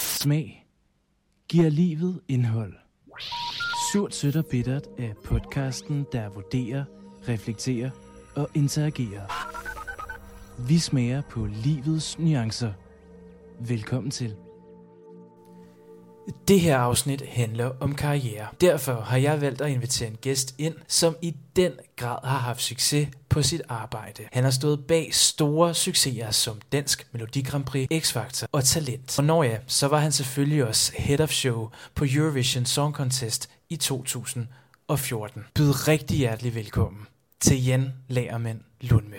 Smag giver livet indhold. Surt, sødt og bittert er podcasten, der vurderer, reflekterer og interagerer. Vi smager på livets nuancer. Velkommen til. Det her afsnit handler om karriere. Derfor har jeg valgt at invitere en gæst ind, som i den grad har haft succes på sit arbejde. Han har stået bag store succeser som Dansk Melodi Grand Prix, X-Factor og Talent. Og når ja, så var han selvfølgelig også head of show på Eurovision Song Contest i 2014. Byd rigtig hjertelig velkommen til Jan Lagermand Lundmø.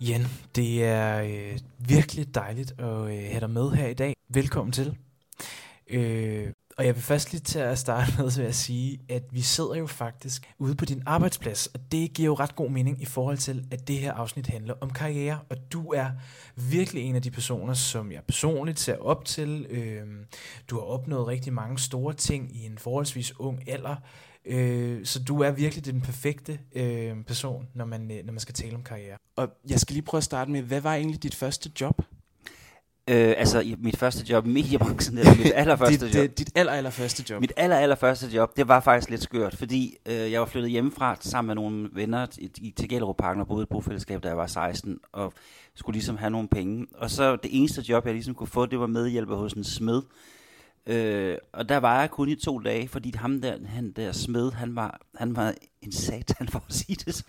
Jan, det er øh, virkelig dejligt at øh, have dig med her i dag. Velkommen til. Øh, og jeg vil først lige til at starte med så at sige, at vi sidder jo faktisk ude på din arbejdsplads, og det giver jo ret god mening i forhold til, at det her afsnit handler om karriere, og du er virkelig en af de personer, som jeg personligt ser op til. Øhm, du har opnået rigtig mange store ting i en forholdsvis ung alder, Øh, så du er virkelig den perfekte øh, person, når man, øh, når man skal tale om karriere. Og jeg skal lige prøve at starte med, hvad var egentlig dit første job? Øh, altså mit første job i mediebranchen, eller mit allerførste dit, job. Det, dit aller, allerførste job. Mit aller, allerførste job, det var faktisk lidt skørt, fordi øh, jeg var flyttet hjemmefra sammen med nogle venner i, i til Gellerup og boede i et bofællesskab, da jeg var 16, og skulle ligesom have nogle penge. Og så det eneste job, jeg ligesom kunne få, det var medhjælper hos en smed. Øh, og der var jeg kun i to dage, fordi ham der, han der smed, han var, han var en satan for at sige det.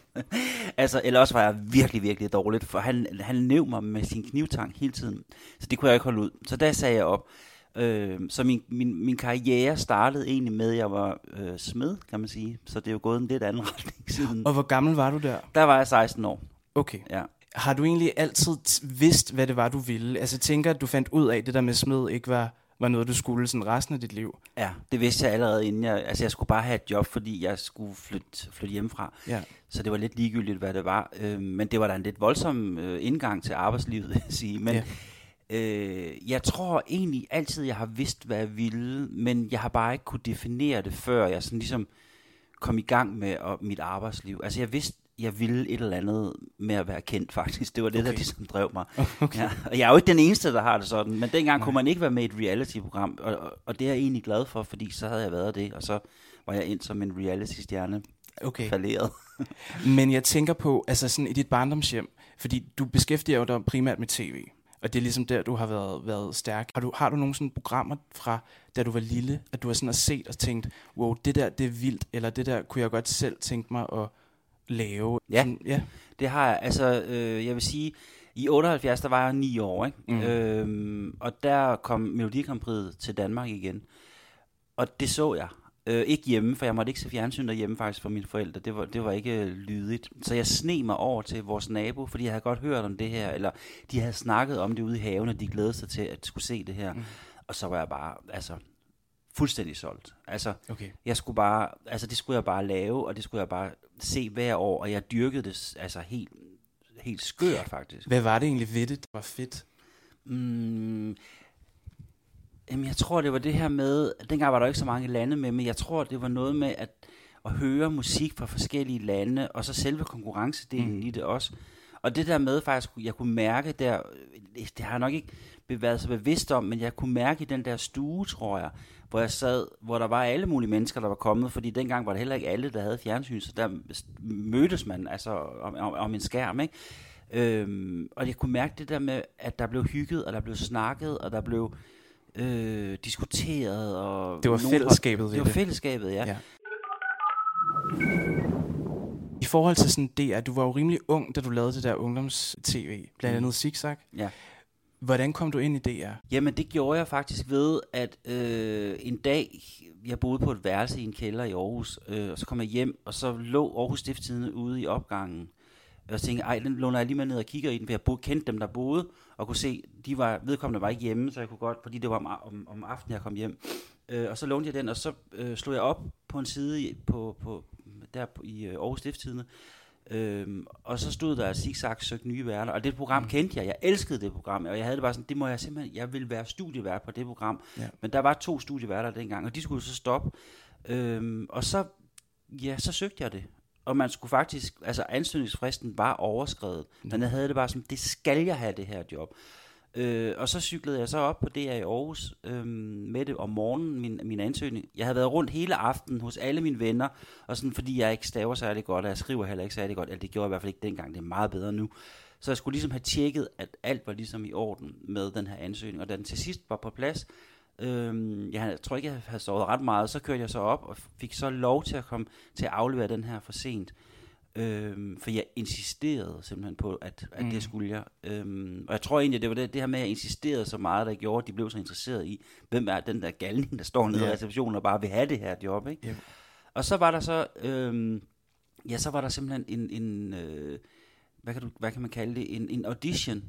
altså, eller også var jeg virkelig, virkelig dårligt, for han, han næv mig med sin knivtang hele tiden. Så det kunne jeg ikke holde ud. Så der sagde jeg op. Øh, så min, min, min karriere startede egentlig med, at jeg var øh, smed, kan man sige. Så det er jo gået en lidt anden retning siden. Og hvor gammel var du der? Der var jeg 16 år. Okay. Ja. Har du egentlig altid vidst, hvad det var, du ville? Altså tænker at du fandt ud af, at det der med smed ikke var var noget, du skulle sådan resten af dit liv? Ja, det vidste jeg allerede inden jeg... Altså, jeg skulle bare have et job, fordi jeg skulle flytte, flytte hjemmefra. Ja. Så det var lidt ligegyldigt, hvad det var. Øh, men det var da en lidt voldsom øh, indgang til arbejdslivet, jeg sige. Men ja. øh, jeg tror egentlig altid, jeg har vidst, hvad jeg ville, men jeg har bare ikke kunne definere det, før jeg sådan ligesom kom i gang med og, mit arbejdsliv. Altså, jeg vidste jeg ville et eller andet med at være kendt, faktisk. Det var det, okay. der ligesom drev mig. Okay. Ja, og jeg er jo ikke den eneste, der har det sådan, men dengang Nej. kunne man ikke være med i et reality-program, og, og, og det er jeg egentlig glad for, fordi så havde jeg været det, og så var jeg ind som en reality-stjerne okay. falderet. men jeg tænker på, altså sådan i dit barndomshjem, fordi du beskæftiger jo dig primært med tv, og det er ligesom der, du har været, været stærk. Har du, har du nogle sådan programmer fra, da du var lille, at du har sådan set og tænkt, wow, det der, det er vildt, eller det der kunne jeg godt selv tænke mig at lave? Ja, Sådan, ja. det har jeg. Altså, øh, jeg vil sige, i 78, der var jeg 9 år, ikke? Mm. Øhm, og der kom Melodi til Danmark igen. Og det så jeg. Øh, ikke hjemme, for jeg måtte ikke se fjernsyn derhjemme faktisk for mine forældre. Det var, det var ikke lydigt. Så jeg sne mig over til vores nabo, fordi jeg havde godt hørt om det her, eller de havde snakket om det ude i haven, og de glædede sig til at skulle se det her. Mm. Og så var jeg bare, altså, fuldstændig solgt. Altså, okay. jeg skulle bare, altså det skulle jeg bare lave, og det skulle jeg bare se hver år, og jeg dyrkede det altså helt, helt skørt faktisk. Hvad var det egentlig ved det, der var fedt? Mm, jamen jeg tror, det var det her med, dengang var der ikke så mange lande med, men jeg tror, det var noget med at, at høre musik fra forskellige lande, og så selve konkurrencedelen mm. i det også. Og det der med faktisk, jeg kunne mærke der, det har jeg nok ikke været så bevidst om, men jeg kunne mærke i den der stue, tror jeg, hvor jeg sad, hvor der var alle mulige mennesker, der var kommet, fordi dengang var det heller ikke alle, der havde fjernsyn, så der mødtes man altså om, om, om en skærm, ikke? Øhm, og jeg kunne mærke det der med, at der blev hygget, og der blev snakket, og der blev øh, diskuteret. Og det var fællesskabet Det var fællesskabet, ja. ja. I forhold til sådan det, at du var jo rimelig ung, da du lavede det der ungdoms-tv, blandt mm. andet Zigzag. Ja. Hvordan kom du ind i DR? Jamen det gjorde jeg faktisk ved, at øh, en dag, jeg boede på et værelse i en kælder i Aarhus, øh, og så kom jeg hjem, og så lå Aarhus Stifttidende ude i opgangen. Og så tænkte ej, den låner jeg lige med ned og kigger i den, for jeg boede, kendte dem, der boede, og kunne se, de var, vedkommende var ikke hjemme, så jeg kunne godt, fordi det var om, om, om aftenen, jeg kom hjem. Øh, og så lånte jeg den, og så øh, slog jeg op på en side på, på, der i øh, Aarhus Stifttidende, Øhm, og så stod der Zigzag søgte nye værter, og det program mm. kendte jeg. Jeg elskede det program, og jeg havde det bare sådan, det må jeg simpelthen, jeg vil være studievært på det program. Ja. Men der var to studieværter dengang, og de skulle så stoppe. Øhm, og så, ja, så søgte jeg det. og man skulle faktisk, altså ansøgningsfristen var overskrevet, men jeg havde det bare som, det skal jeg have det her job. Øh, og så cyklede jeg så op på DR i Aarhus øh, med det om morgenen, min, min ansøgning. Jeg havde været rundt hele aftenen hos alle mine venner, og sådan, fordi jeg ikke staver særlig godt, og jeg skriver heller ikke særlig godt, eller det gjorde jeg i hvert fald ikke dengang, det er meget bedre nu. Så jeg skulle ligesom have tjekket, at alt var ligesom i orden med den her ansøgning, og da den til sidst var på plads, øh, jeg tror ikke, jeg havde sovet ret meget, så kørte jeg så op og fik så lov til at komme til at aflevere den her for sent. Øhm, for jeg insisterede simpelthen på, at, at mm. det skulle jeg. Øhm, og jeg tror egentlig, at det var det, det her med, at jeg insisterede så meget, der gjorde, at de blev så interesserede i, hvem er den der galning, der står nede yeah. i receptionen og bare vil have det her job. Ikke? Yeah. Og så var der så, øhm, ja, så var der simpelthen en, en øh, hvad, kan du, hvad kan man kalde det, en, en audition,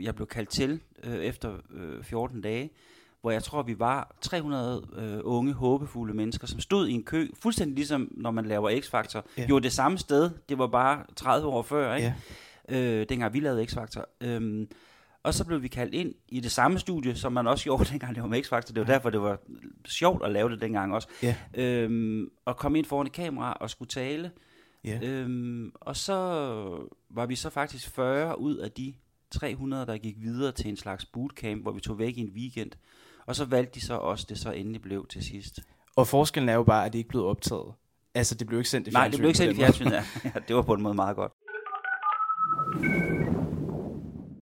jeg blev kaldt til øh, efter øh, 14 dage, hvor jeg tror, vi var 300 øh, unge, håbefulde mennesker, som stod i en kø, fuldstændig ligesom når man laver X-Factor. Ja. Jo, det samme sted, det var bare 30 år før, ikke? Ja. Øh, dengang vi lavede X-Factor. Øhm, og så blev vi kaldt ind i det samme studie, som man også gjorde dengang det var med X-Factor. Det var ja. derfor, det var sjovt at lave det dengang også. Ja. Øhm, og komme ind foran et kamera og skulle tale. Ja. Øhm, og så var vi så faktisk 40 ud af de 300, der gik videre til en slags bootcamp, hvor vi tog væk i en weekend. Og så valgte de så også, det så endelig blev til sidst. Og forskellen er jo bare, at det ikke blev optaget. Altså, det blev ikke sendt i fjernsyn. Nej, det blev ikke sendt i fjernsyn, ja. ja. Det var på en måde meget godt.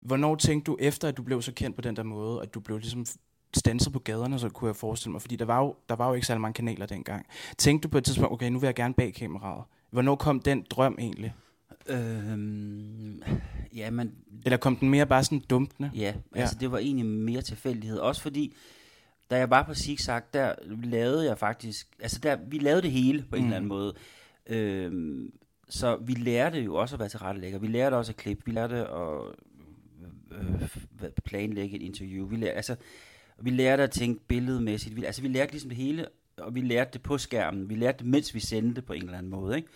Hvornår tænkte du, efter at du blev så kendt på den der måde, at du blev ligesom stanset på gaderne, så kunne jeg forestille mig, fordi der var jo, der var jo ikke særlig mange kanaler dengang. Tænkte du på et tidspunkt, okay, nu vil jeg gerne bag kameraet. Hvornår kom den drøm egentlig? Øhm, ja, men... Eller kom den mere bare sådan dumpende? Ja, altså ja. det var egentlig mere tilfældighed. Også fordi, da jeg var på Zigzag, der lavede jeg faktisk... Altså der, vi lavede det hele på en mm. eller anden måde. Øhm, så vi lærte jo også at være tilrettelægger. Vi lærte også at klippe. Vi lærte at øh, planlægge et interview. Vi lærte, altså, vi lærte at tænke billedmæssigt. Vi, altså vi lærte ligesom det hele, og vi lærte det på skærmen. Vi lærte det, mens vi sendte på en eller anden måde. Ikke?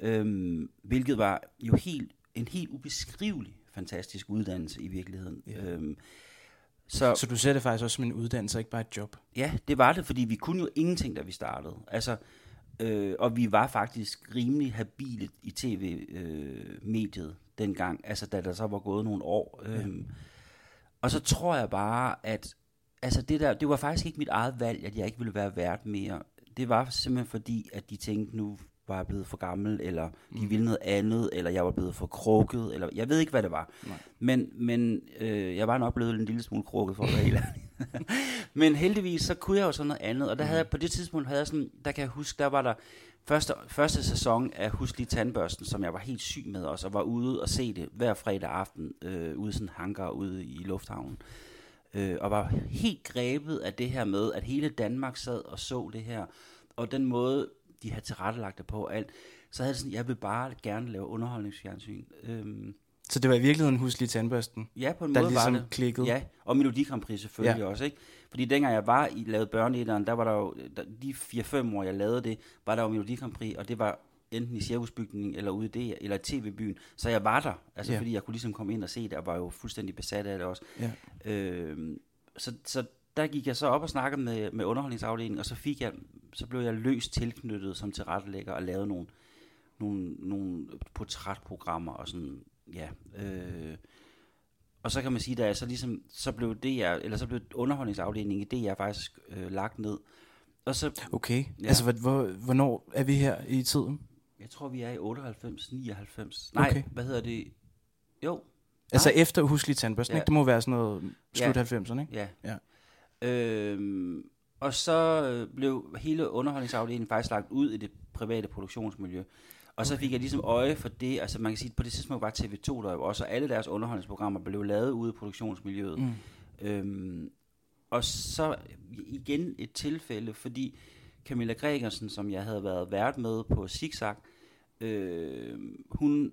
Øhm, hvilket var jo helt, en helt ubeskrivelig fantastisk uddannelse i virkeligheden. Ja. Øhm, så, så du ser det faktisk også som en uddannelse, ikke bare et job? Ja, det var det, fordi vi kunne jo ingenting, da vi startede. Altså, øh, og vi var faktisk rimelig habile i tv-mediet øh, dengang, altså da der så var gået nogle år. Ja. Øhm, og så tror jeg bare, at altså det, der, det var faktisk ikke mit eget valg, at jeg ikke ville være vært mere. Det var simpelthen fordi, at de tænkte, nu var blevet for gammel, eller de mm. ville noget andet, eller jeg var blevet for krukket, eller jeg ved ikke, hvad det var. Nej. Men, men øh, jeg var nok blevet en lille smule krukket, for at være helt Men heldigvis, så kunne jeg jo sådan noget andet, og der havde jeg, på det tidspunkt havde jeg sådan, der kan jeg huske, der var der første, første sæson af Husk lige tandbørsten, som jeg var helt syg med også, og var ude og se det hver fredag aften, øh, ude sådan en hangar ude i lufthavnen. Øh, og var helt grebet af det her med, at hele Danmark sad og så det her, og den måde, de havde tilrettelagt det på alt, så havde det sådan, jeg vil bare gerne lave underholdningsfjernsyn. Øhm, så det var i virkeligheden huslig tandbørsten? Ja, på en der måde ligesom var det. klikkede? Ja, og Melodi Grand Prix selvfølgelig ja. også, ikke? Fordi dengang jeg var i lavet børneæderen, der var der jo, der, de 4-5 år jeg lavede det, var der jo Melodi Grand Prix, og det var enten i cirkusbygningen eller ude i det, eller i tv-byen. Så jeg var der, altså ja. fordi jeg kunne ligesom komme ind og se det, og var jo fuldstændig besat af det også. Ja. Øhm, så, så der gik jeg så op og snakkede med, med underholdningsafdelingen, og så fik jeg, så blev jeg løst tilknyttet som tilrettelægger og lavede nogle, nogle, nogle portrætprogrammer og sådan, ja. Øh, og så kan man sige, da jeg så ligesom, så blev det jeg, eller så blev underholdningsafdelingen i det, jeg faktisk øh, lagt ned. Og så, okay, ja. altså hvor, hvornår er vi her i tiden? Jeg tror, vi er i 98, 99. Nej, okay. hvad hedder det? Jo. Altså Nej. efter Huslig Tandbørsten, ja. ikke? Det må være sådan noget slut ja. 90'erne, ikke? Ja. ja. Øhm, og så øh, blev hele underholdningsafdelingen faktisk lagt ud i det private produktionsmiljø. Og så fik jeg ligesom øje for det, altså man kan sige, på det tidspunkt var TV2 der jo også, og alle deres underholdningsprogrammer blev lavet ude i produktionsmiljøet. Mm. Øhm, og så igen et tilfælde, fordi Camilla Gregersen, som jeg havde været vært med på Zigzag, øh, hun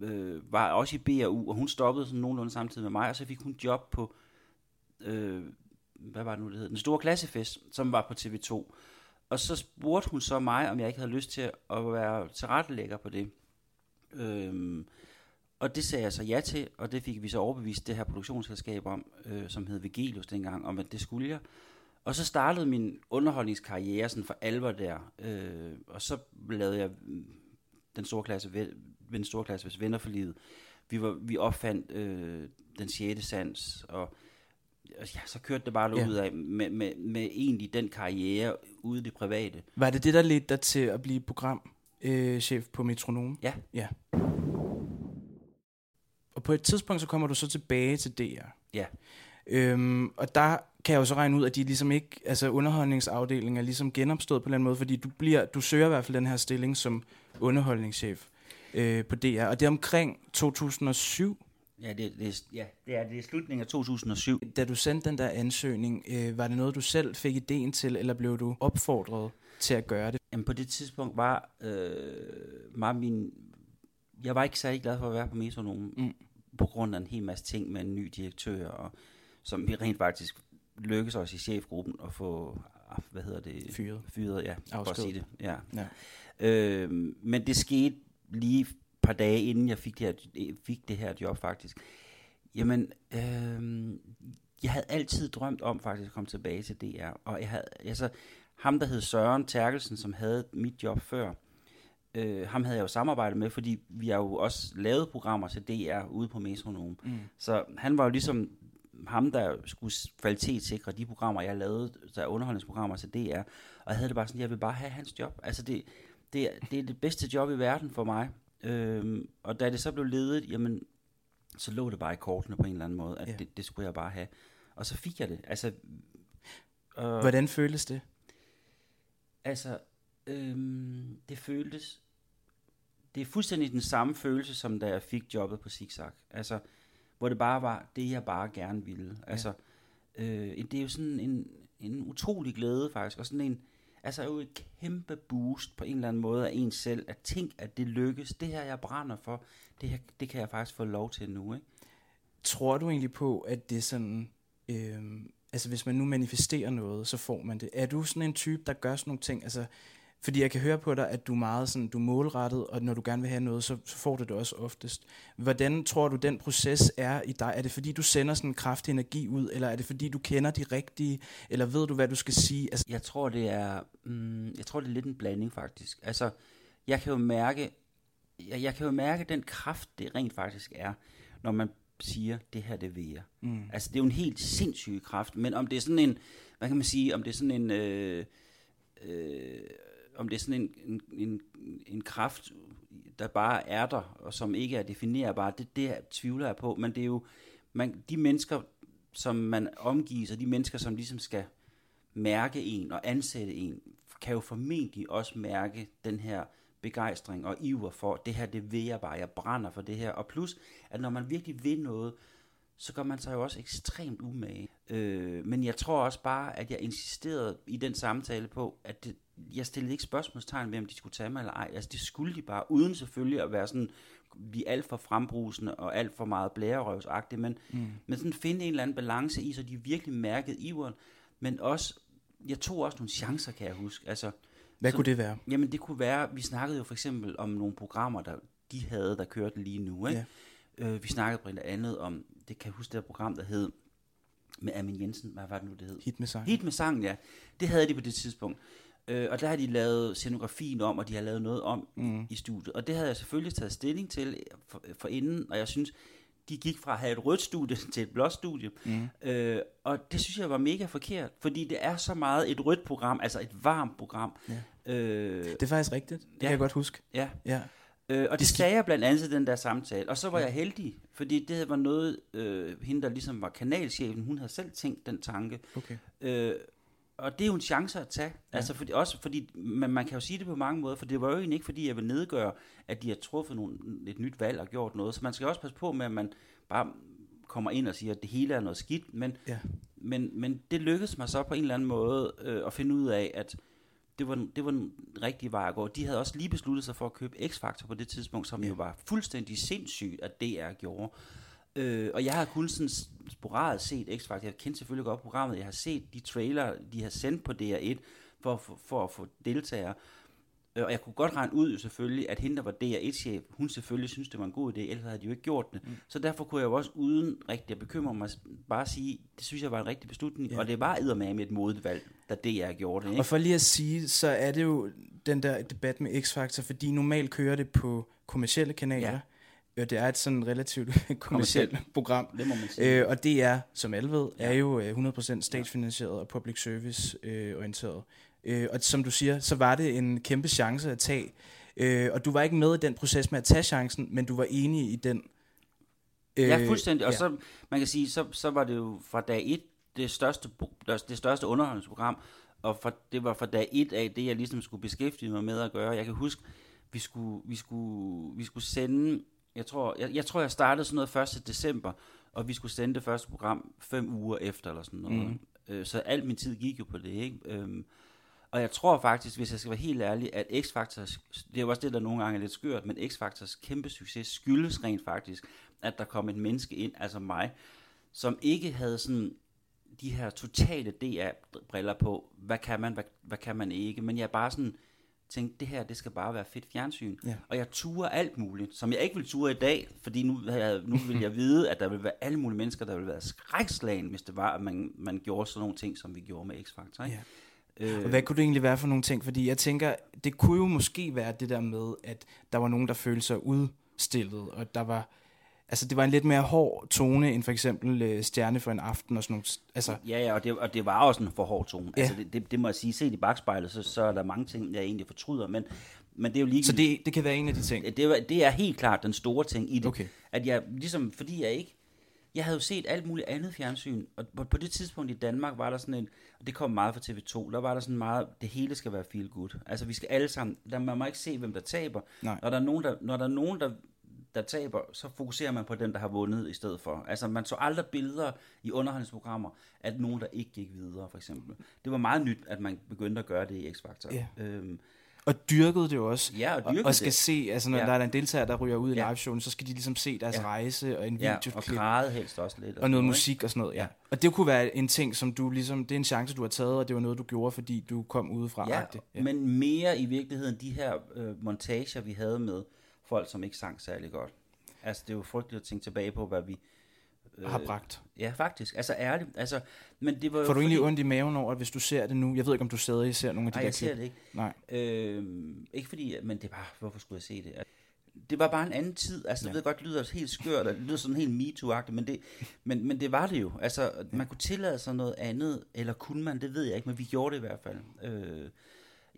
øh, var også i BAU, og hun stoppede sådan nogenlunde samtidig med mig, og så fik hun job på øh, hvad var det nu, det hed? Den store klassefest, som var på TV2. Og så spurgte hun så mig, om jeg ikke havde lyst til at være tilrettelægger på det. Øhm, og det sagde jeg så ja til, og det fik vi så overbevist det her produktionsselskab om, øh, som hed Vigelius dengang, om at det skulle jeg. Og så startede min underholdningskarriere sådan for alvor der, øh, og så lavede jeg mm, den store klasse, ved den store klasse hvis venner for livet. Vi, var, vi opfandt øh, den sjette sans, og ja, så kørte det bare Ja. ud af med, med, med egentlig den karriere ude i det private. Var det det, der ledte dig til at blive programchef øh, på Metronom? Ja. Ja. Og på et tidspunkt, så kommer du så tilbage til DR. Ja. Øhm, og der kan jeg jo så regne ud, at de ligesom ikke, altså underholdningsafdelingen er ligesom genopstået på en eller anden måde, fordi du, bliver, du søger i hvert fald den her stilling som underholdningschef øh, på DR. Og det er omkring 2007, Ja, det, det, er- ja, det er, det er slutningen af 2007. da du sendte den der ansøgning, øh, var det noget, du selv fik ideen til, eller blev du opfordret til at gøre det? Jamen på det tidspunkt var, øh, var min... Jeg var ikke særlig glad for at være på Metronom, Mm. på grund af en hel masse ting med en ny direktør, og som vi rent faktisk lykkedes os i chefgruppen at få, ah, hvad hedder det? Fyret. Fyret, ja. For at Afsked. sige det, ja. Ja. Øh, men det skete lige par dage inden jeg fik det her, fik det her job faktisk. Jamen, øh, jeg havde altid drømt om faktisk at komme tilbage til DR. Og jeg havde, altså, ham der hed Søren Terkelsen, som havde mit job før, øh, ham havde jeg jo samarbejdet med, fordi vi har jo også lavet programmer til DR ude på Metronom. Mm. Så han var jo ligesom ham, der skulle kvalitetssikre de programmer, jeg lavede, der er underholdningsprogrammer til DR. Og jeg havde det bare sådan, jeg vil bare have hans job. Altså det, det, det er det bedste job i verden for mig. Øhm, og da det så blev ledet, jamen, så lå det bare i kortene på en eller anden måde, at Ja. ja. det, det skulle jeg bare have. Og så fik jeg det. Altså, og, Hvordan føles det? Altså, øhm, det føltes... Det er fuldstændig den samme følelse, som da jeg fik jobbet på Zigzag. Altså, hvor det bare var det, jeg bare gerne ville. Altså, øh, det er jo sådan en, en utrolig glæde faktisk, og sådan en, altså jo et kæmpe boost på en eller anden måde af en selv, at tænke, at det lykkes, det her jeg brænder for, det her, det kan jeg faktisk få lov til nu, ikke? Tror du egentlig på, at det er sådan... Øh, altså hvis man nu manifesterer noget, så får man det. Er du sådan en type, der gør sådan nogle ting? Altså, fordi jeg kan høre på dig, at du er meget sådan, du er målrettet, og når du gerne vil have noget, så, så får du det også oftest. Hvordan tror du, den proces er i dig? Er det fordi, du sender sådan en kraftig energi ud, eller er det fordi, du kender de rigtige, eller ved du, hvad du skal sige? Altså, Jeg tror, det er, mm, jeg tror, det er lidt en blanding faktisk. Altså, jeg kan jo mærke, jeg, jeg kan jo mærke den kraft, det rent faktisk er, når man siger, det her, det vil jeg. mm, Altså, det er jo en helt sindssyg kraft, men om det er sådan en, hvad kan man sige, om det er sådan en, øh, øh, om det er sådan en, en, en, en kraft, der bare er der, og som ikke er definerbar, det, det tvivler jeg på, men det er jo, man, de mennesker, som man omgives, og de mennesker, som ligesom skal mærke en og ansætte en, kan jo formentlig også mærke den her begejstring og iver for, det her, det vil jeg bare, jeg brænder for det her. Og plus, at når man virkelig vil noget, så gør man sig jo også ekstremt umage. Øh, men jeg tror også bare, at jeg insisterede i den samtale på, at det, jeg stillede ikke spørgsmålstegn ved, om de skulle tage mig eller ej. Altså, det skulle de bare, uden selvfølgelig at være sådan, vi er alt for frembrusende og alt for meget blærerøvsagtige, men, mm, men sådan finde en eller anden balance i, så de virkelig mærkede iveren, men også, jeg tog også nogle chancer, kan jeg huske. Altså, hvad Så- kunne det være? Jamen det kunne være, vi snakkede jo for eksempel om nogle programmer, der de havde, der kørte lige nu. Ikke? Ja. Øh, vi snakkede blandt andet om, det kan jeg huske det her program, der hed, med Amin Jensen, hvad var det nu, det hed? Hit med sang. Hit med sangen, ja. Det havde de på det tidspunkt. Øh, og der har de lavet scenografien om, og de har lavet noget om Mm. i studiet. Og det havde jeg selvfølgelig taget stilling til for, for inden, og jeg synes, de gik fra at have et rødt studie til et blåt studie. Mm. Øh, og det synes jeg var mega forkert, fordi det er så meget et rødt program, altså et varmt program. Ja. Øh, Det er faktisk rigtigt. Det Ja. kan jeg godt huske. ja. Ja. Øh, og det, Det sagde jeg blandt andet til den der samtale. Og så var jeg heldig, fordi det var noget, øh, hende der ligesom var kanalchefen, hun havde selv tænkt den tanke. Okay. Øh, og det er jo en chance at tage. Ja. Altså fordi, også fordi, man, man kan jo sige det på mange måder, for det var jo egentlig ikke, fordi jeg vil nedgøre, at de har truffet nogle, et nyt valg og gjort noget. Så man skal også passe på med, at man bare kommer ind og siger, at det hele er noget skidt. Men, Ja. men, men det lykkedes mig så på en eller anden måde øh, at finde ud af, at det var, det var den rigtige vej at gå. De havde også lige besluttet sig for at købe X-Factor på det tidspunkt, som Ja. jo var fuldstændig sindssygt, at DR gjorde. Øh, og jeg har kun sådan sporadisk set X-Factor. Jeg kendte selvfølgelig godt programmet. Jeg har set de trailer, de har sendt på DR1 for, for, for at få deltagere. Øh, Og jeg kunne godt regne ud jo selvfølgelig, at hende, der var DR1-chef, hun selvfølgelig synes, det var en god idé, ellers havde de jo ikke gjort det. Mm. Så derfor kunne jeg jo også uden rigtig at bekymre mig, bare sige, det synes jeg var en rigtig beslutning, ja. og det var eddermame et modigt valg, da DR gjorde det. Ikke? Og for lige at sige, så er det jo den der debat med X-Factor, fordi normalt kører det på kommercielle kanaler. Ja. Det er et sådan relativt kommercielt program. Det må man sige. Øh, og det er, som alle ved, er jo øh, 100% statsfinansieret og public service øh, orienteret. Øh, og som du siger, så var det en kæmpe chance at tage. Øh, og du var ikke med i den proces med at tage chancen, men du var enig i den. Øh, ja, fuldstændig. Og ja. så, man kan sige, så, så var det jo fra dag et det største, det største underholdningsprogram, og for, det var fra dag et af det, jeg ligesom skulle beskæftige mig med at gøre. Jeg kan huske, vi skulle, vi skulle, vi skulle sende, jeg tror, jeg, jeg tror, jeg startede sådan noget 1. december, og vi skulle sende det første program fem uger efter, eller sådan noget. Mm. Øh, så alt min tid gik jo på det, ikke? Øhm, og jeg tror faktisk, hvis jeg skal være helt ærlig, at X-Factors, det er jo også det, der nogle gange er lidt skørt, men X-Factors kæmpe succes skyldes rent faktisk, at der kom et menneske ind, altså mig, som ikke havde sådan de her totale DR-briller på, hvad kan man, hvad, hvad kan man ikke, men jeg bare sådan tænkte, det her, det skal bare være fedt fjernsyn. Ja. Og jeg turer alt muligt, som jeg ikke vil ture i dag, fordi nu, jeg, nu vil jeg vide, at der vil være alle mulige mennesker, der vil være skrækslagen, hvis det var, at man, man gjorde sådan nogle ting, som vi gjorde med X-Factor. Ikke? Ja. Og hvad kunne det egentlig være for nogle ting? Fordi jeg tænker, det kunne jo måske være det der med, at der var nogen, der følte sig udstillet, og der var, altså det var en lidt mere hård tone, end for eksempel øh, Stjerne for en aften og sådan nogle, altså... Ja, ja, og det, og det var også en for hård tone. Ja. Altså det, det, det må jeg sige, set i bagspejlet, så, så er der mange ting, jeg egentlig fortryder, men, men det er jo lige... Så det, det kan være en af de ting? Det, det er helt klart den store ting i det. Okay. At jeg, ligesom, fordi jeg ikke... Jeg havde jo set alt muligt andet fjernsyn, og på, på det tidspunkt i Danmark var der sådan en, og det kom meget fra TV2, der var der sådan meget, det hele skal være feel good. Altså vi skal alle sammen, der, man må ikke se, hvem der taber. Nej. Når der er nogen, der, når der, er nogen der, der taber, så fokuserer man på den, der har vundet i stedet for. Altså man så aldrig billeder i underholdningsprogrammer, at nogen, der ikke gik videre, for eksempel. Det var meget nyt, at man begyndte at gøre det i X-Factor. Ja. Øhm, Og dyrkede det også. Ja, og og, og skal det. se, altså når Ja. der er en deltager, der ryger ud i Ja. liveshowen, så skal de ligesom se deres Ja. rejse og en ja, og græde helst også lidt. og sådan noget ikke? musik og sådan noget, ja. Ja. Og det kunne være en ting, som du ligesom, det er en chance, du har taget, og det var noget, du gjorde, fordi du kom udefra. Ja, ja, men mere i virkeligheden de her øh, montager, vi havde med folk, som ikke sang særlig godt. Altså, det er jo frygteligt at tænke tilbage på, hvad vi... Øh, har bragt. Ja, faktisk. Altså, ærligt. Altså, men det var jo Får du egentlig fordi- ondt i maven over, at hvis du ser det nu? Jeg ved ikke, om du stadig ser nogle af de Nej, der jeg ser klip. det ikke. Nej. Øh, ikke fordi, men det var, hvorfor skulle jeg se det? Det var bare en anden tid. Altså, ja. jeg ved godt, det lyder helt skørt, og det lyder sådan helt MeToo-agtigt, men det, men, men det var det jo. Altså, man kunne tillade sig noget andet, eller kunne man, det ved jeg ikke, men vi gjorde det i hvert fald. Øh,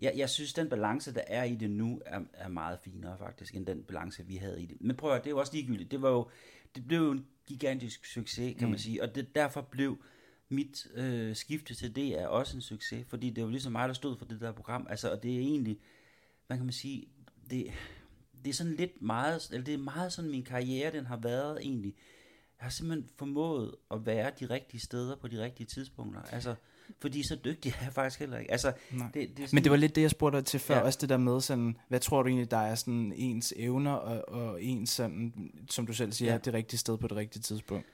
jeg, jeg synes, den balance, der er i det nu, er, er meget finere faktisk, end den balance, vi havde i det. Men prøv at det er jo også ligegyldigt. Det var jo, det blev jo en gigantisk succes, kan mm. man sige, og det, derfor blev mit øh, skifte til det er også en succes, fordi det var ligesom mig, der stod for det der program. Altså, og det er egentlig, hvad kan man sige, det, det er sådan lidt meget, eller det er meget sådan min karriere, den har været egentlig. Jeg har simpelthen formået at være de rigtige steder på de rigtige tidspunkter. Altså, fordi så dygtig er jeg faktisk heller ikke. Altså, Nej. det, det er sådan, Men det var lidt det, jeg spurgte dig til før, ja. Også det der med sådan, hvad tror du egentlig, der er sådan ens evner, og, og ens sådan, som du selv siger, ja. Ja. det rigtige sted på det rigtige tidspunkt?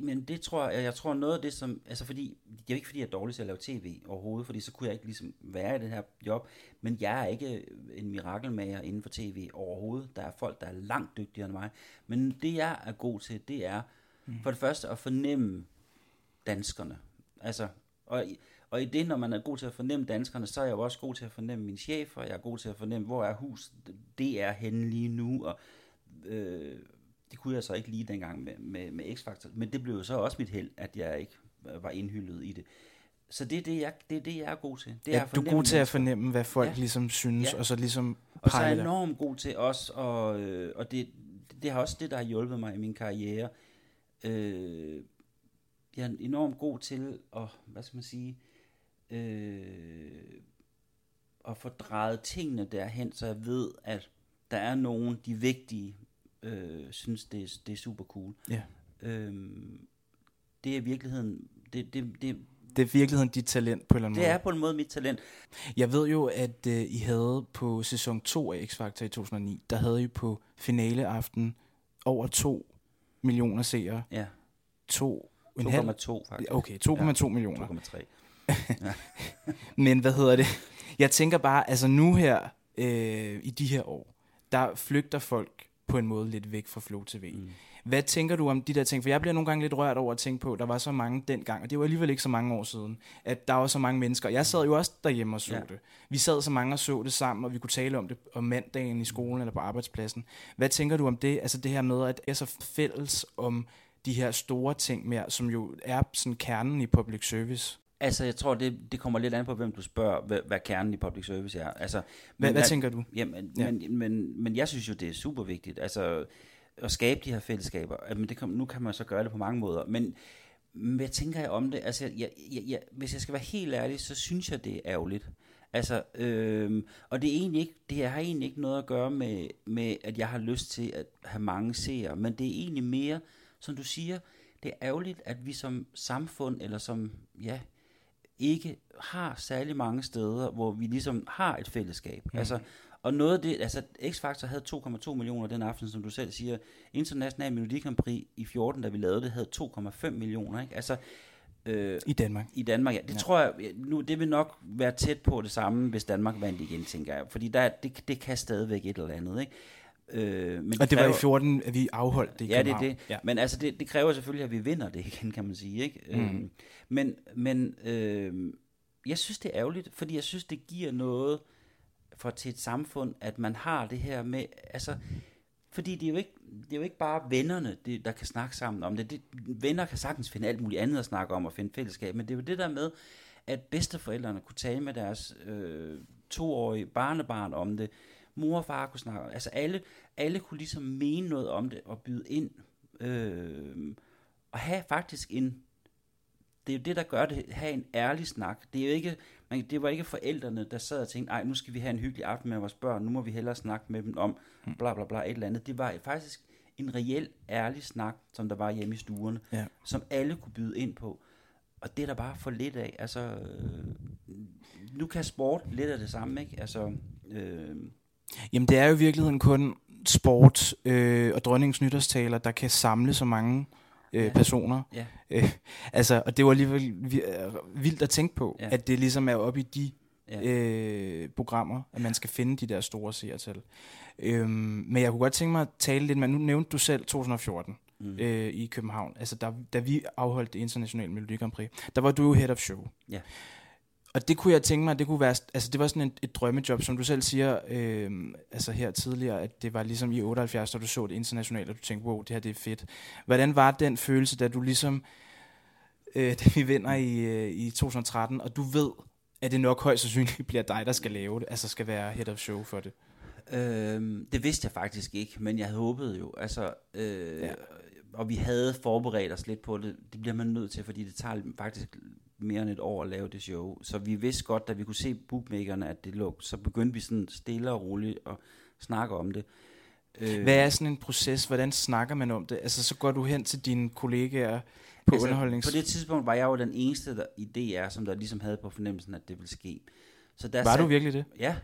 Men det tror jeg, jeg tror noget af det som, altså fordi, det er ikke fordi, jeg er dårlig til at lave tv overhovedet, fordi så kunne jeg ikke ligesom være i det her job, men jeg er ikke en mirakelmager inden for tv overhovedet. Der er folk, der er langt dygtigere end mig. Men det jeg er god til, det er mm. for det første at fornemme danskerne. Altså, og, i- og i det, når man er god til at fornemme danskerne, så er jeg jo også god til at fornemme mine chefer, jeg er god til at fornemme, hvor er hus, det er henne lige nu, og øh, det kunne jeg så ikke lige dengang med, med, med X-Factor, men det blev jo så også mit held, at jeg ikke øh, var indhyldet i det. Så det er det, jeg, det, er, det, jeg er god til. Det er Ja, at du er god til at fornemme, hvad folk ja. Ligesom synes, Ja. og så ligesom Og så er jeg enormt god til også, og, øh, og det, det har også det, der har hjulpet mig i min karriere. Øh, jeg er enormt god til at, hvad skal man sige, øh, at få drejet tingene derhen, så jeg ved, at der er nogen, de vigtige, øh, synes, det er, det er super cool. Ja. Øh, det er i virkeligheden, det, det, det, Det er i virkeligheden dit talent på en eller anden det måde. er på en måde mit talent. Jeg ved jo, at øh, I havde på sæson 2 af X-Factor i 2009, der havde I på finaleaften over 2 millioner seere. Ja, 2 en halv? 2,2 faktisk. Okay, 2,2 ja. millioner. 2,3. Men hvad hedder det? Jeg tænker bare, altså nu her, øh, i de her år, der flygter folk på en måde lidt væk fra Flow TV. Mm. Hvad tænker du om de der ting? For jeg bliver nogle gange lidt rørt over at tænke på, at der var så mange dengang, og det var alligevel ikke så mange år siden, at der var så mange mennesker. Jeg sad jo også derhjemme og så ja. det. Vi sad så mange og så det sammen, og vi kunne tale om det om mandagen i skolen eller på arbejdspladsen. Hvad tænker du om det? Altså det her med, at det er så fælles om de her store ting mere, som jo er sådan kernen i public service. Altså, jeg tror, det, det kommer lidt an på, hvem du spørger, hvad, hvad kernen i public service er. Altså, hvad, men, hvad tænker du? Jamen, ja. men, men, men jeg synes jo, det er super vigtigt. Altså, at skabe de her fællesskaber. Men det kan, nu kan man så gøre det på mange måder. Men hvad tænker jeg om det? Altså, jeg, jeg, jeg, hvis jeg skal være helt ærlig, så synes jeg, det er ærgerligt. Altså, øh, og det er egentlig ikke, det har egentlig ikke noget at gøre med, med, at jeg har lyst til at have mange seere, men det er egentlig mere, som du siger, det er ærgerligt, at vi som samfund, eller som, ja, ikke har særlig mange steder, hvor vi ligesom har et fællesskab. Mm. Altså, og noget af det, altså X-Factor havde 2,2 millioner den aften, som du selv siger. International Melodi Grand Prix i 14, da vi lavede det, havde 2,5 millioner. Ikke? Altså, øh, I Danmark? I Danmark, ja. Det ja. tror jeg, nu, det vil nok være tæt på det samme, hvis Danmark vandt igen, tænker jeg. Fordi der, det, det kan stadigvæk et eller andet, ikke? Øh, men og det, kræver, var i 14, at vi afholdt det i Ja, det er det. Ja. Men altså, det, det kræver selvfølgelig, at vi vinder det igen, kan man sige. Ikke? Mm. Øh, men men øh, jeg synes, det er ærgerligt, fordi jeg synes, det giver noget for til et samfund, at man har det her med, altså, fordi det er jo ikke, det er jo ikke bare vennerne, det, der kan snakke sammen om det. det. Venner kan sagtens finde alt muligt andet at snakke om og finde fællesskab, men det er jo det der med, at bedsteforældrene kunne tale med deres øh, toårige barnebarn om det, mor og far kunne snakke altså alle, alle kunne ligesom mene noget om det og byde ind, øh, og have faktisk en, det er jo det, der gør det, have en ærlig snak. Det er jo ikke, man, det var ikke forældrene, der sad og tænkte, nej, nu skal vi have en hyggelig aften med vores børn, nu må vi hellere snakke med dem om mm. bla bla bla et eller andet. Det var faktisk en reel, ærlig snak, som der var hjemme i stuerne, ja. som alle kunne byde ind på. Og det er der bare for lidt af. Altså, øh, nu kan sport lidt af det samme, ikke? Altså, øh, Jamen, det er jo i virkeligheden kun sport øh, og dronningens nytårstaler, der kan samle så mange øh, ja. personer. Ja. Øh, altså, og det var alligevel vildt at tænke på, ja. at det ligesom er oppe i de ja. øh, programmer, at man skal finde de der store seertal. Øhm, men jeg kunne godt tænke mig at tale lidt, men nu nævnte du selv 2014 mm. øh, i København, altså da, da vi afholdt det internationale Melodi Grand Prix, der var du jo head of show. Ja og det kunne jeg tænke mig, det kunne være, altså det var sådan et, et drømmejob, som du selv siger, øh, altså her tidligere, at det var ligesom i 78, da du så det internationalt, og du tænkte, wow, det her det er fedt. Hvordan var den følelse, da du ligesom, øh, da vi vinder i, øh, i 2013, og du ved, at det nok højst sandsynligt bliver dig, der skal lave det, altså skal være head of show for det? Øhm, det vidste jeg faktisk ikke, men jeg havde håbet jo, altså, øh, ja. og vi havde forberedt os lidt på det, det bliver man nødt til, fordi det tager faktisk mere end et år at lave det show. Så vi vidste godt, da vi kunne se bookmakerne, at det lå, så begyndte vi sådan stille og roligt at snakke om det. Øh, Hvad er sådan en proces? Hvordan snakker man om det? Altså, så går du hen til dine kollegaer på altså, underholdnings... På det tidspunkt var jeg jo den eneste der, i DR, som der ligesom havde på fornemmelsen, at det ville ske. Så der var sat, du virkelig det? Ja.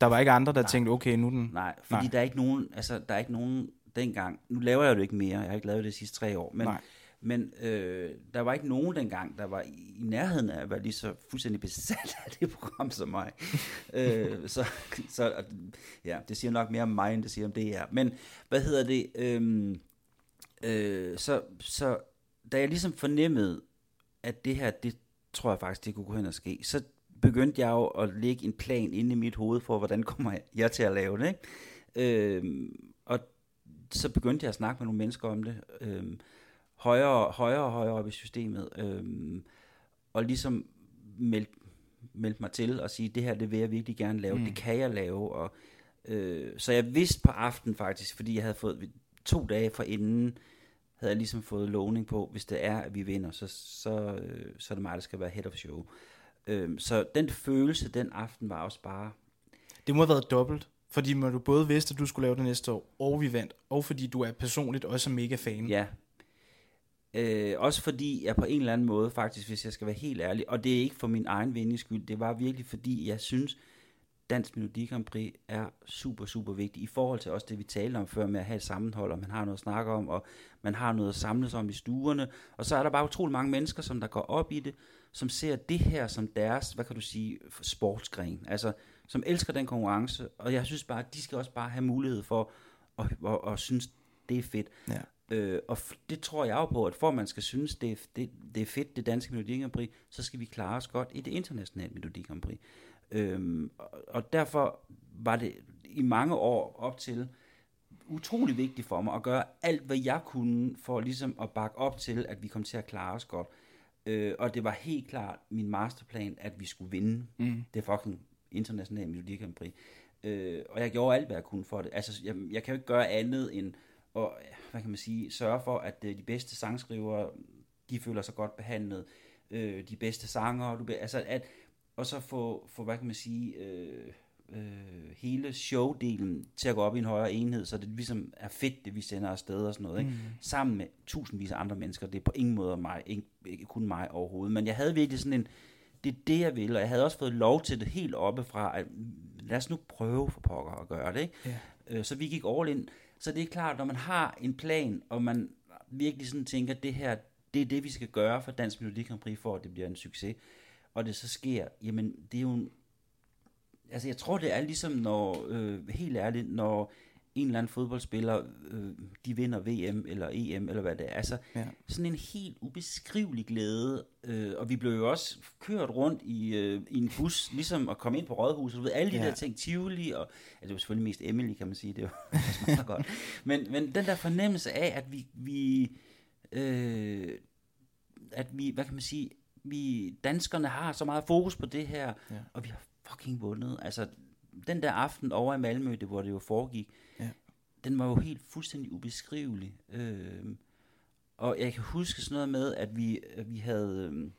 Der var ikke andre, der nej, tænkte, okay, nu den... Nej, fordi nej. der er ikke nogen, altså, der er ikke nogen dengang... Nu laver jeg det ikke mere, jeg har ikke lavet det de sidste tre år, men... Nej men øh, der var ikke nogen dengang, der var i, nærheden af at være lige så fuldstændig besat af det program som mig. øh, så, så ja, det siger nok mere om mig, end det siger om det her. Men hvad hedder det? Øh, øh, så, så da jeg ligesom fornemmede, at det her, det tror jeg faktisk, det kunne gå hen og ske, så begyndte jeg jo at lægge en plan inde i mit hoved for, hvordan kommer jeg til at lave det. Ikke? Øh, og så begyndte jeg at snakke med nogle mennesker om det. Øh, højere, højere og højere op i systemet, øhm, og ligesom meldte meld mig til og sige, det her, det vil jeg virkelig gerne lave, mm. det kan jeg lave, og øh, så jeg vidste på aften faktisk, fordi jeg havde fået to dage fra inden, havde jeg ligesom fået lovning på, hvis det er, at vi vinder, så, så, øh, så er det mig, der skal være head of show. Øh, så den følelse den aften var også bare... Det må have været dobbelt, fordi du både vidste, at du skulle lave det næste år, og vi vandt, og fordi du er personligt også mega fan. Ja, Øh, også fordi jeg på en eller anden måde faktisk, hvis jeg skal være helt ærlig, og det er ikke for min egen vindings skyld, det var virkelig fordi, jeg synes, Dansk Melodi Grand Prix er super, super vigtigt i forhold til også det, vi talte om før med at have et sammenhold, og man har noget at snakke om, og man har noget at samles om i stuerne. Og så er der bare utrolig mange mennesker, som der går op i det, som ser det her som deres, hvad kan du sige, sportsgren. Altså som elsker den konkurrence, og jeg synes bare, at de skal også bare have mulighed for at, at, at, at synes, det er fedt. Ja. Øh, og det tror jeg jo på, at for at man skal synes, det er, det, det er fedt, det danske Melodi Grand Prix, så skal vi klare os godt i det internationale Melodi Grand Prix. Øhm, og, og derfor var det i mange år op til utrolig vigtigt for mig at gøre alt, hvad jeg kunne for ligesom at bakke op til, at vi kom til at klare os godt. Øh, og det var helt klart min masterplan, at vi skulle vinde Mm. det fucking internationale Melodi Grand Prix. Øh, og jeg gjorde alt, hvad jeg kunne for det. Altså, jeg, jeg kan jo ikke gøre andet end at, hvad kan man sige, sørge for, at øh, de bedste sangskrivere, de føler sig godt behandlet. Øh, de bedste sanger, du, altså at, og så få, få, hvad kan man sige, øh, øh, hele showdelen til at gå op i en højere enhed, så det ligesom er fedt, det vi sender afsted og sådan noget, ikke? Mm. sammen med tusindvis af andre mennesker. Det er på ingen måde mig, ikke, ikke kun mig overhovedet, men jeg havde virkelig sådan en, det er det, jeg vil, og jeg havde også fået lov til det helt oppe fra, at lad os nu prøve for pokker at gøre det, ikke? Ja. Øh, så vi gik all in. Så det er klart, når man har en plan, og man virkelig sådan tænker, at det her, det er det, vi skal gøre for Dansk Melodi Grand Prix, for at det bliver en succes, og det så sker, jamen det er jo en, altså jeg tror, det er ligesom når, øh, helt ærligt, når en eller anden fodboldspiller, øh, de vinder VM eller EM, eller hvad det er. Altså, Ja. sådan en helt ubeskrivelig glæde, øh, og vi blev jo også kørt rundt i, øh, i en bus, ligesom at komme ind på Rådhuset, du ved, alle de Ja. der ting, Tivoli, og altså, det var selvfølgelig mest Emily, kan man sige, det var meget godt. Men, men den der fornemmelse af, at vi, vi øh, at vi, hvad kan man sige, vi danskerne har så meget fokus på det her, Ja. og vi har fucking vundet. Altså, den der aften over i Malmø, det, hvor det jo foregik, Ja. den var jo helt fuldstændig ubeskrivelig. Øh, og jeg kan huske sådan noget med, at vi, at vi havde... Øh,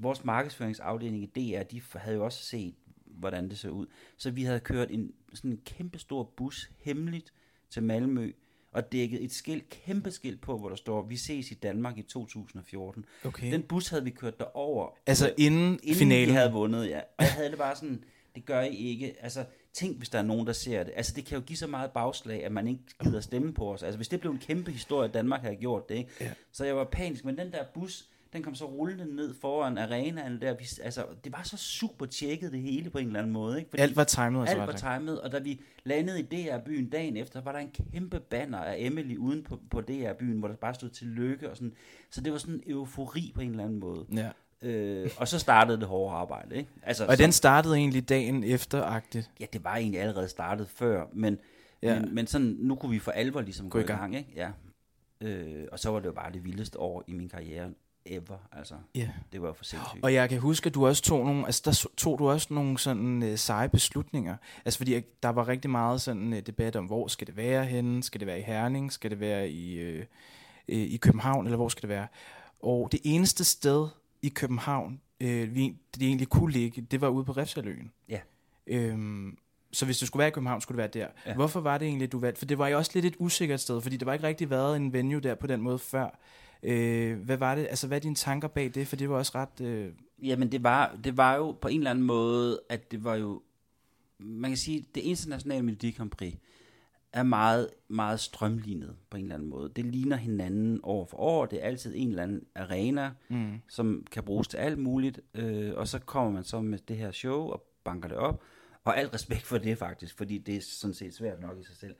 vores markedsføringsafdeling i DR, de havde jo også set, hvordan det så ud. Så vi havde kørt en sådan en kæmpe stor bus hemmeligt til Malmø, og dækket et skilt, kæmpe skilt på, hvor der står, vi ses i Danmark i 2014. Okay. Den bus havde vi kørt derover. altså inden, inden finalen. vi havde vundet, ja. Og jeg havde det bare sådan, det gør I ikke. Altså, tænk, hvis der er nogen, der ser det. Altså, det kan jo give så meget bagslag, at man ikke gider stemme på os. Altså, hvis det blev en kæmpe historie, at Danmark havde gjort det, ikke? Ja. Så jeg var panisk, men den der bus, den kom så rullende ned foran arenaen der. Vi, altså, det var så super tjekket det hele på en eller anden måde, ikke? Fordi Alt var timet, altså alt var langt. timet, og da vi landede i DR-byen dagen efter, var der en kæmpe banner af Emily uden på, på DR-byen, hvor der bare stod tillykke og sådan. Så det var sådan en eufori på en eller anden måde. Ja. Øh, og så startede det hårde arbejde, ikke? Altså, Og så, den startede egentlig dagen efter-agtigt. ja, det var egentlig allerede startet før, men, Ja. men, men sådan, nu kunne vi for alvor ligesom gå, i i gang. gang, ikke? Ja. Øh, og så var det jo bare det vildeste år i min karriere ever, altså. Ja. Det var for sindssygt. Og jeg kan huske, at du også tog nogle, altså der tog du også nogle sådan øh, seje beslutninger. Altså fordi der var rigtig meget sådan øh, debat om, hvor skal det være henne? Skal det være i Herning? Skal det være i, øh, øh, i København? Eller hvor skal det være? Og det eneste sted i København, øh, vi, det egentlig kunne ligge, det var ude på Refsaløen. Ja. Øhm, så hvis det skulle være i København, skulle det være der. Ja. Hvorfor var det egentlig, du valgte? For det var jo også lidt et usikkert sted, fordi der var ikke rigtig været en venue der på den måde før. Øh, hvad var det? Altså, hvad er dine tanker bag det? For det var også ret... Øh, Jamen, det var, det var jo på en eller anden måde, at det var jo, man kan sige, det internationale Melodi Grand Prix er meget, meget strømlignet på en eller anden måde. Det ligner hinanden år for år. Det er altid en eller anden arena, mm. som kan bruges til alt muligt. Øh, og så kommer man så med det her show og banker det op. Og alt respekt for det faktisk, fordi det er sådan set svært nok i sig selv.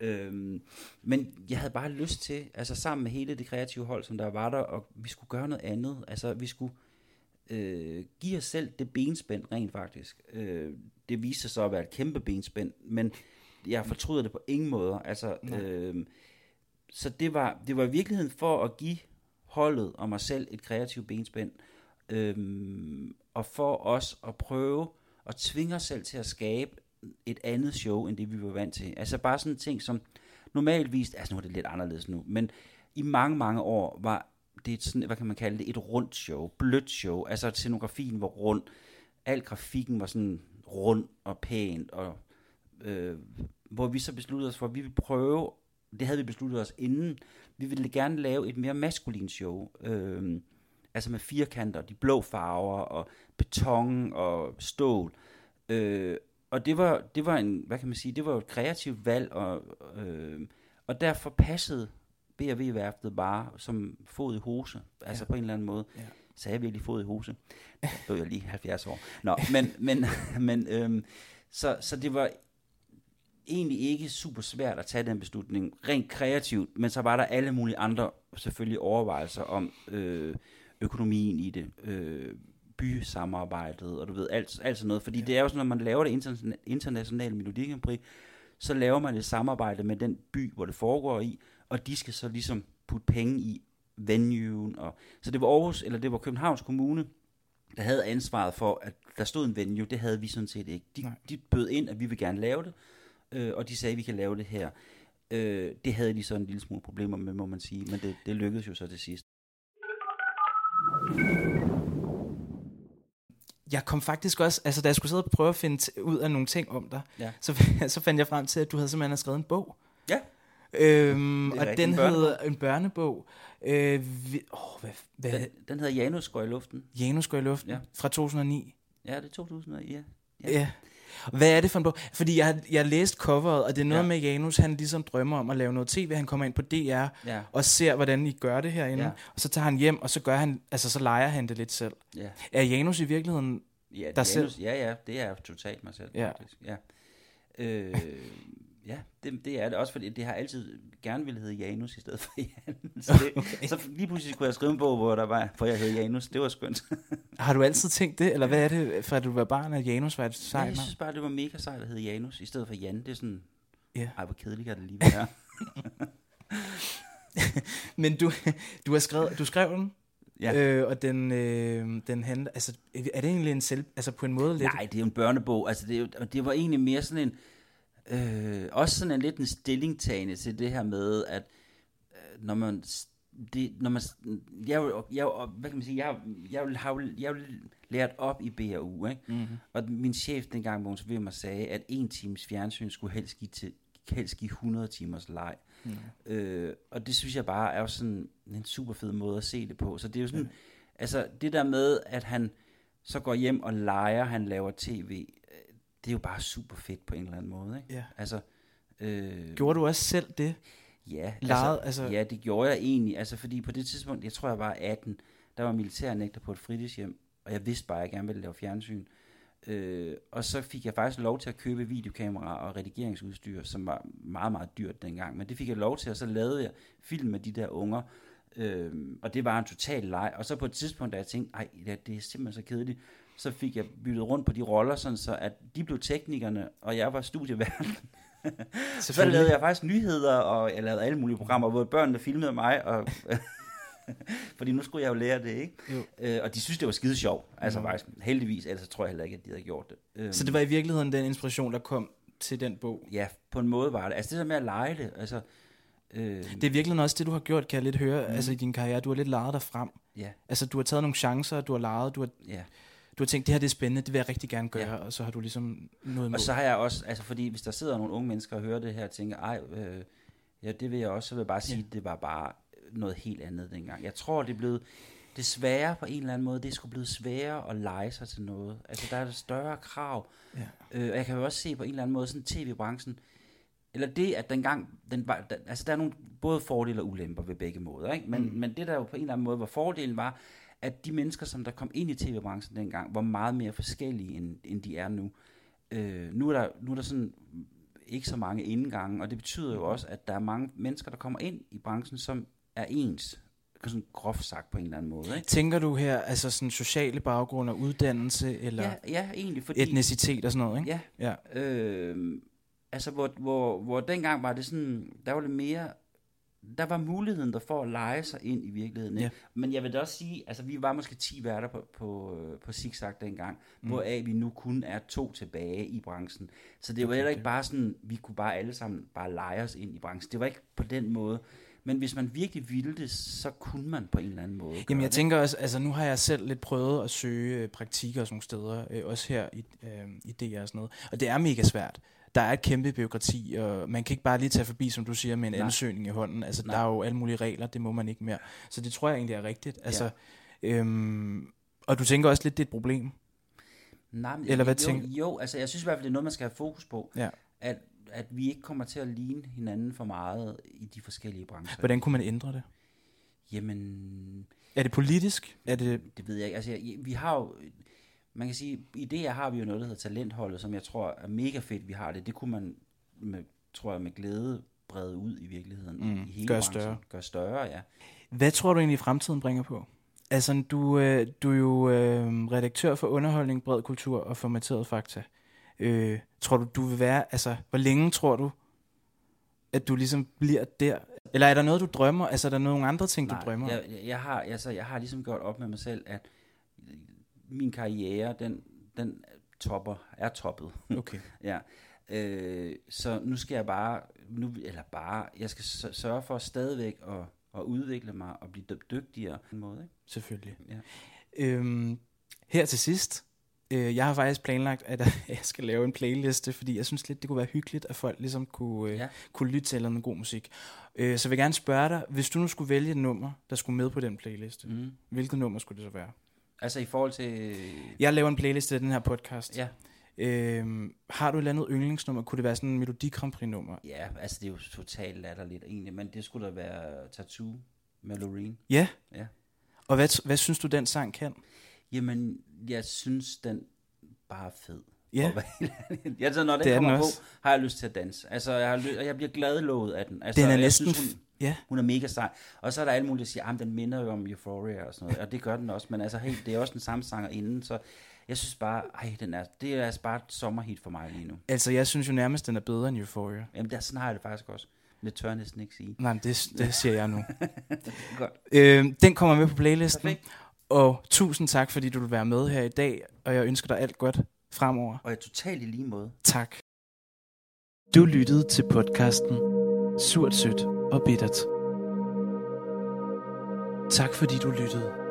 Øhm, men jeg havde bare lyst til, altså sammen med hele det kreative hold, som der var der, og vi skulle gøre noget andet. Altså vi skulle øh, give os selv det benspænd rent faktisk. Øh, det viste sig så at være et kæmpe benspænd, men jeg fortryder det på ingen måde. Altså, øh, så det var, det var i virkeligheden for at give holdet og mig selv et kreativt benspænd, øh, og for os at prøve at tvinge os selv til at skabe et andet show, end det vi var vant til. Altså bare sådan en ting, som normalvis, altså nu er det lidt anderledes nu, men i mange, mange år var det et sådan, hvad kan man kalde det, et rundt show, blødt show, altså scenografien var rund, al grafikken var sådan rund og pænt, og øh, hvor vi så besluttede os for, at vi ville prøve, det havde vi besluttet os inden, vi ville gerne lave et mere maskulin show, øh, altså med firkanter, de blå farver, og beton og stål, øh, og det var, det var en, hvad kan man sige, det var et kreativt valg, og, øh, og derfor passede B&V værftet bare som fod i hose, altså Ja. på en eller anden måde. Ja. så jeg virkelig fod i hose. Der blev jeg lige 70 år. Nå, men, men, men øhm, så, så det var egentlig ikke super svært at tage den beslutning, rent kreativt, men så var der alle mulige andre selvfølgelig overvejelser om øh, økonomien i det, øh, bysamarbejdet, og du ved, alt, alt sådan noget. Fordi ja. det er jo sådan, når man laver det interna- internationale Melodi så laver man et samarbejde med den by, hvor det foregår i, og de skal så ligesom putte penge i venuen. Og, så det var Aarhus, eller det var Københavns Kommune, der havde ansvaret for, at der stod en venue. Det havde vi sådan set ikke. De, de bød ind, at vi vil gerne lave det, øh, og de sagde, at vi kan lave det her. Øh, det havde de så en lille smule problemer med, må man sige, men det, det lykkedes jo så til sidst. Jeg kom faktisk også, altså da jeg skulle sidde og prøve at finde ud af nogle ting om dig, ja. så, så fandt jeg frem til, at du havde simpelthen skrevet en bog. Ja. Øhm, og den hedder en børnebog. Øh, vi, oh, hvad, hvad? Den, den hedder Janus går i luften. Janus går i luften, ja. fra 2009. Ja, det er 2009, ja. ja. ja. Hvad er det for en bog? Fordi jeg jeg har læst coveret, og det er noget ja. med Janus, han ligesom drømmer om at lave noget tv. Han kommer ind på DR ja. og ser, hvordan I gør det herinde. Ja. Og så tager han hjem, og så gør han, altså så leger han det lidt selv. Ja. Er Janus i virkeligheden ja, der Janus, selv? Ja, ja, det er totalt mig selv. Ja. Faktisk. ja. Øh, Ja, det, det er det. Også fordi det har altid gerne ville hedde Janus i stedet for Jan. Så, det, okay. så lige pludselig kunne jeg skrive en bog, hvor, der var, hvor jeg hed Janus. Det var skønt. har du altid tænkt det? Eller hvad er det, fra du var barn, at Janus var et sejt Jeg synes bare, det var mega sejt at hedde Janus, i stedet for Jan. Det er sådan, ja. ej, hvor kedeligt kan det lige være. Men du, du, har skrevet, du skrev den, Ja. Øh, og den, øh, den handler, altså, er det egentlig en selv, altså på en måde lidt? Nej, det er jo en børnebog, altså det, er jo, det var egentlig mere sådan en, øh, også sådan en lidt en stillingtagende til det her med, at øh, når man det, når man, jeg, jeg, hvad kan man sige, jeg, jeg, har jeg har lært op i BRU, ikke? Mm-hmm. og min chef dengang, Mogens mig sagde, at en times fjernsyn skulle helst give, til, helst give 100 timers leg. Mm. Øh, og det synes jeg bare er jo sådan en super fed måde at se det på. Så det er jo sådan, mm. altså det der med, at han så går hjem og leger, han laver tv, det er jo bare super fedt på en eller anden måde. Ikke? Ja. Altså, øh, Gjorde du også selv det? Ja, Lejet, altså, altså, ja, det gjorde jeg egentlig. Altså, fordi på det tidspunkt, jeg tror jeg var 18, der var militærnægter på et fritidshjem, og jeg vidste bare, at jeg gerne ville lave fjernsyn. Øh, og så fik jeg faktisk lov til at købe videokamera og redigeringsudstyr, som var meget, meget dyrt dengang. Men det fik jeg lov til, og så lavede jeg film med de der unger. Øh, og det var en total leg. Og så på et tidspunkt, da jeg tænkte, ej, det er simpelthen så kedeligt, så fik jeg byttet rundt på de roller, sådan så at de blev teknikerne, og jeg var studieverden. så lavede jeg faktisk nyheder, og jeg lavede alle mulige programmer, hvor børnene filmede mig, og fordi nu skulle jeg jo lære det, ikke? Jo. Øh, og de synes, det var skide sjovt. Altså jo. faktisk, heldigvis, ellers tror jeg heller ikke, at de havde gjort det. Øhm, så det var i virkeligheden den inspiration, der kom til den bog? Ja, på en måde var det. Altså det der med at lege det, altså... Øh, det er virkelig også det, du har gjort, kan jeg lidt høre, mm. altså i din karriere. Du har lidt lejet dig frem. Ja. Altså du har taget nogle chancer, du har lejet, du har... Ja du har tænkt, det her det er spændende, det vil jeg rigtig gerne gøre, ja. og så har du ligesom noget imod. Og så har jeg også, altså fordi hvis der sidder nogle unge mennesker og hører det her og tænker, ej, øh, ja det vil jeg også, så vil jeg bare sige, ja. det var bare noget helt andet dengang. Jeg tror, det er blevet, desværre på en eller anden måde, det er sgu blevet sværere at lege sig til noget. Altså der er der større krav. Ja. Øh, og jeg kan jo også se på en eller anden måde, sådan tv-branchen, eller det, at dengang, den var, der, altså der er nogle både fordele og ulemper ved begge måder, ikke? Men, mm. men det der jo på en eller anden måde var fordelen var, at de mennesker, som der kom ind i tv-branchen dengang, var meget mere forskellige, end, end de er nu. Øh, nu, er der, nu er der sådan ikke så mange indgange, og det betyder jo også, at der er mange mennesker, der kommer ind i branchen, som er ens, sådan groft sagt på en eller anden måde. Ikke? Tænker du her, altså sådan sociale baggrund og uddannelse, eller ja, ja, egentlig, fordi, etnicitet og sådan noget, ikke? Ja. ja. Øh, altså, hvor, hvor, hvor dengang var det sådan, der var det mere der var muligheden der for at lege sig ind i virkeligheden. Ja. Men jeg vil da også sige, altså vi var måske 10 værter på, på, på Zigzag dengang, mm. hvoraf vi nu kun er to tilbage i branchen. Så det var okay, heller ikke bare sådan, vi kunne bare alle sammen bare lege os ind i branchen. Det var ikke på den måde. Men hvis man virkelig ville det, så kunne man på en eller anden måde. Jamen jeg det. tænker også, altså nu har jeg selv lidt prøvet at søge øh, praktikker og sådan nogle steder, øh, også her i, øh, i DR og sådan noget. Og det er mega svært der er et kæmpe byråkrati, og man kan ikke bare lige tage forbi, som du siger, med en Nej. ansøgning i hånden. Altså, Nej. der er jo alle mulige regler, det må man ikke mere. Så det tror jeg egentlig er rigtigt. Altså, ja. øhm, og du tænker også lidt, det er et problem? Nej, men, Eller hvad jo, tænker Jo, altså jeg synes i hvert fald, det er noget, man skal have fokus på. Ja. At, at vi ikke kommer til at ligne hinanden for meget i de forskellige brancher. Hvordan kunne man ændre det? Jamen, Er det politisk? Er det... det ved jeg ikke. Altså, jeg, vi har jo, man kan sige, i det her har vi jo noget, der hedder talentholdet, som jeg tror er mega fedt, vi har det. Det kunne man, med, tror jeg, med glæde brede ud i virkeligheden. Mm, i hele gør branchen. større. Gør større, ja. Hvad tror du egentlig, fremtiden bringer på? Altså, du, øh, du er jo øh, redaktør for underholdning, bred kultur og formateret fakta. Øh, tror du, du vil være... Altså, hvor længe tror du, at du ligesom bliver der? Eller er der noget, du drømmer? Altså, er der nogle andre ting, du drømmer jeg, jeg, har, altså, jeg har ligesom gjort op med mig selv, at min karriere, den, den topper, er toppet. Okay. ja. Øh, så nu skal jeg bare, nu, eller bare, jeg skal sørge for stadigvæk at, at udvikle mig og blive dy- dygtigere på en måde. Ikke? Selvfølgelig. Ja. Øhm, her til sidst, øh, jeg har faktisk planlagt, at jeg skal lave en playliste, fordi jeg synes lidt, det kunne være hyggeligt, at folk ligesom kunne, øh, Ja. kunne lytte til noget god musik. Øh, så jeg vil gerne spørge dig, hvis du nu skulle vælge et nummer, der skulle med på den playliste. Mm. hvilket nummer skulle det så være? Altså i forhold til... Jeg laver en playliste af den her podcast. Ja, Øhm, har du et eller andet yndlingsnummer? Kunne det være sådan en Melodi Grand Prix nummer? ja, altså det er jo totalt latterligt egentlig, men det skulle da være Tattoo med Loreen. Ja. Ja. Og hvad, hvad synes du, den sang kan? Jamen, jeg synes, den bare er fed. Ja. For at være helt ærlig. jeg så, når den Det er den kommer på, også. har jeg lyst til at danse. Altså, jeg, har ly- og jeg bliver gladlået af den. Altså, Den er jeg næsten Synes, hun, Ja. hun er mega sej. Og så er der alle mulige, der siger, at den minder jo om Euphoria og sådan noget. Og det gør den også. Men altså, helt, det er også den samme sanger inden. Så jeg synes bare, ej, den er, det er altså bare et sommerhit for mig lige nu. Altså, jeg synes jo nærmest, den er bedre end Euphoria. Jamen, der, sådan har jeg det faktisk også. Det tør jeg næsten ikke sige. Nej, men det, det siger jeg nu. Godt. øhm, den kommer med på playlisten. Perfekt. Og tusind tak, fordi du vil være med her i dag. Og jeg ønsker dig alt godt fremover. Og jeg er totalt i lige måde. Tak. Du lyttede til podcasten Surt, Sødt og Bittert. Tak fordi du lyttede.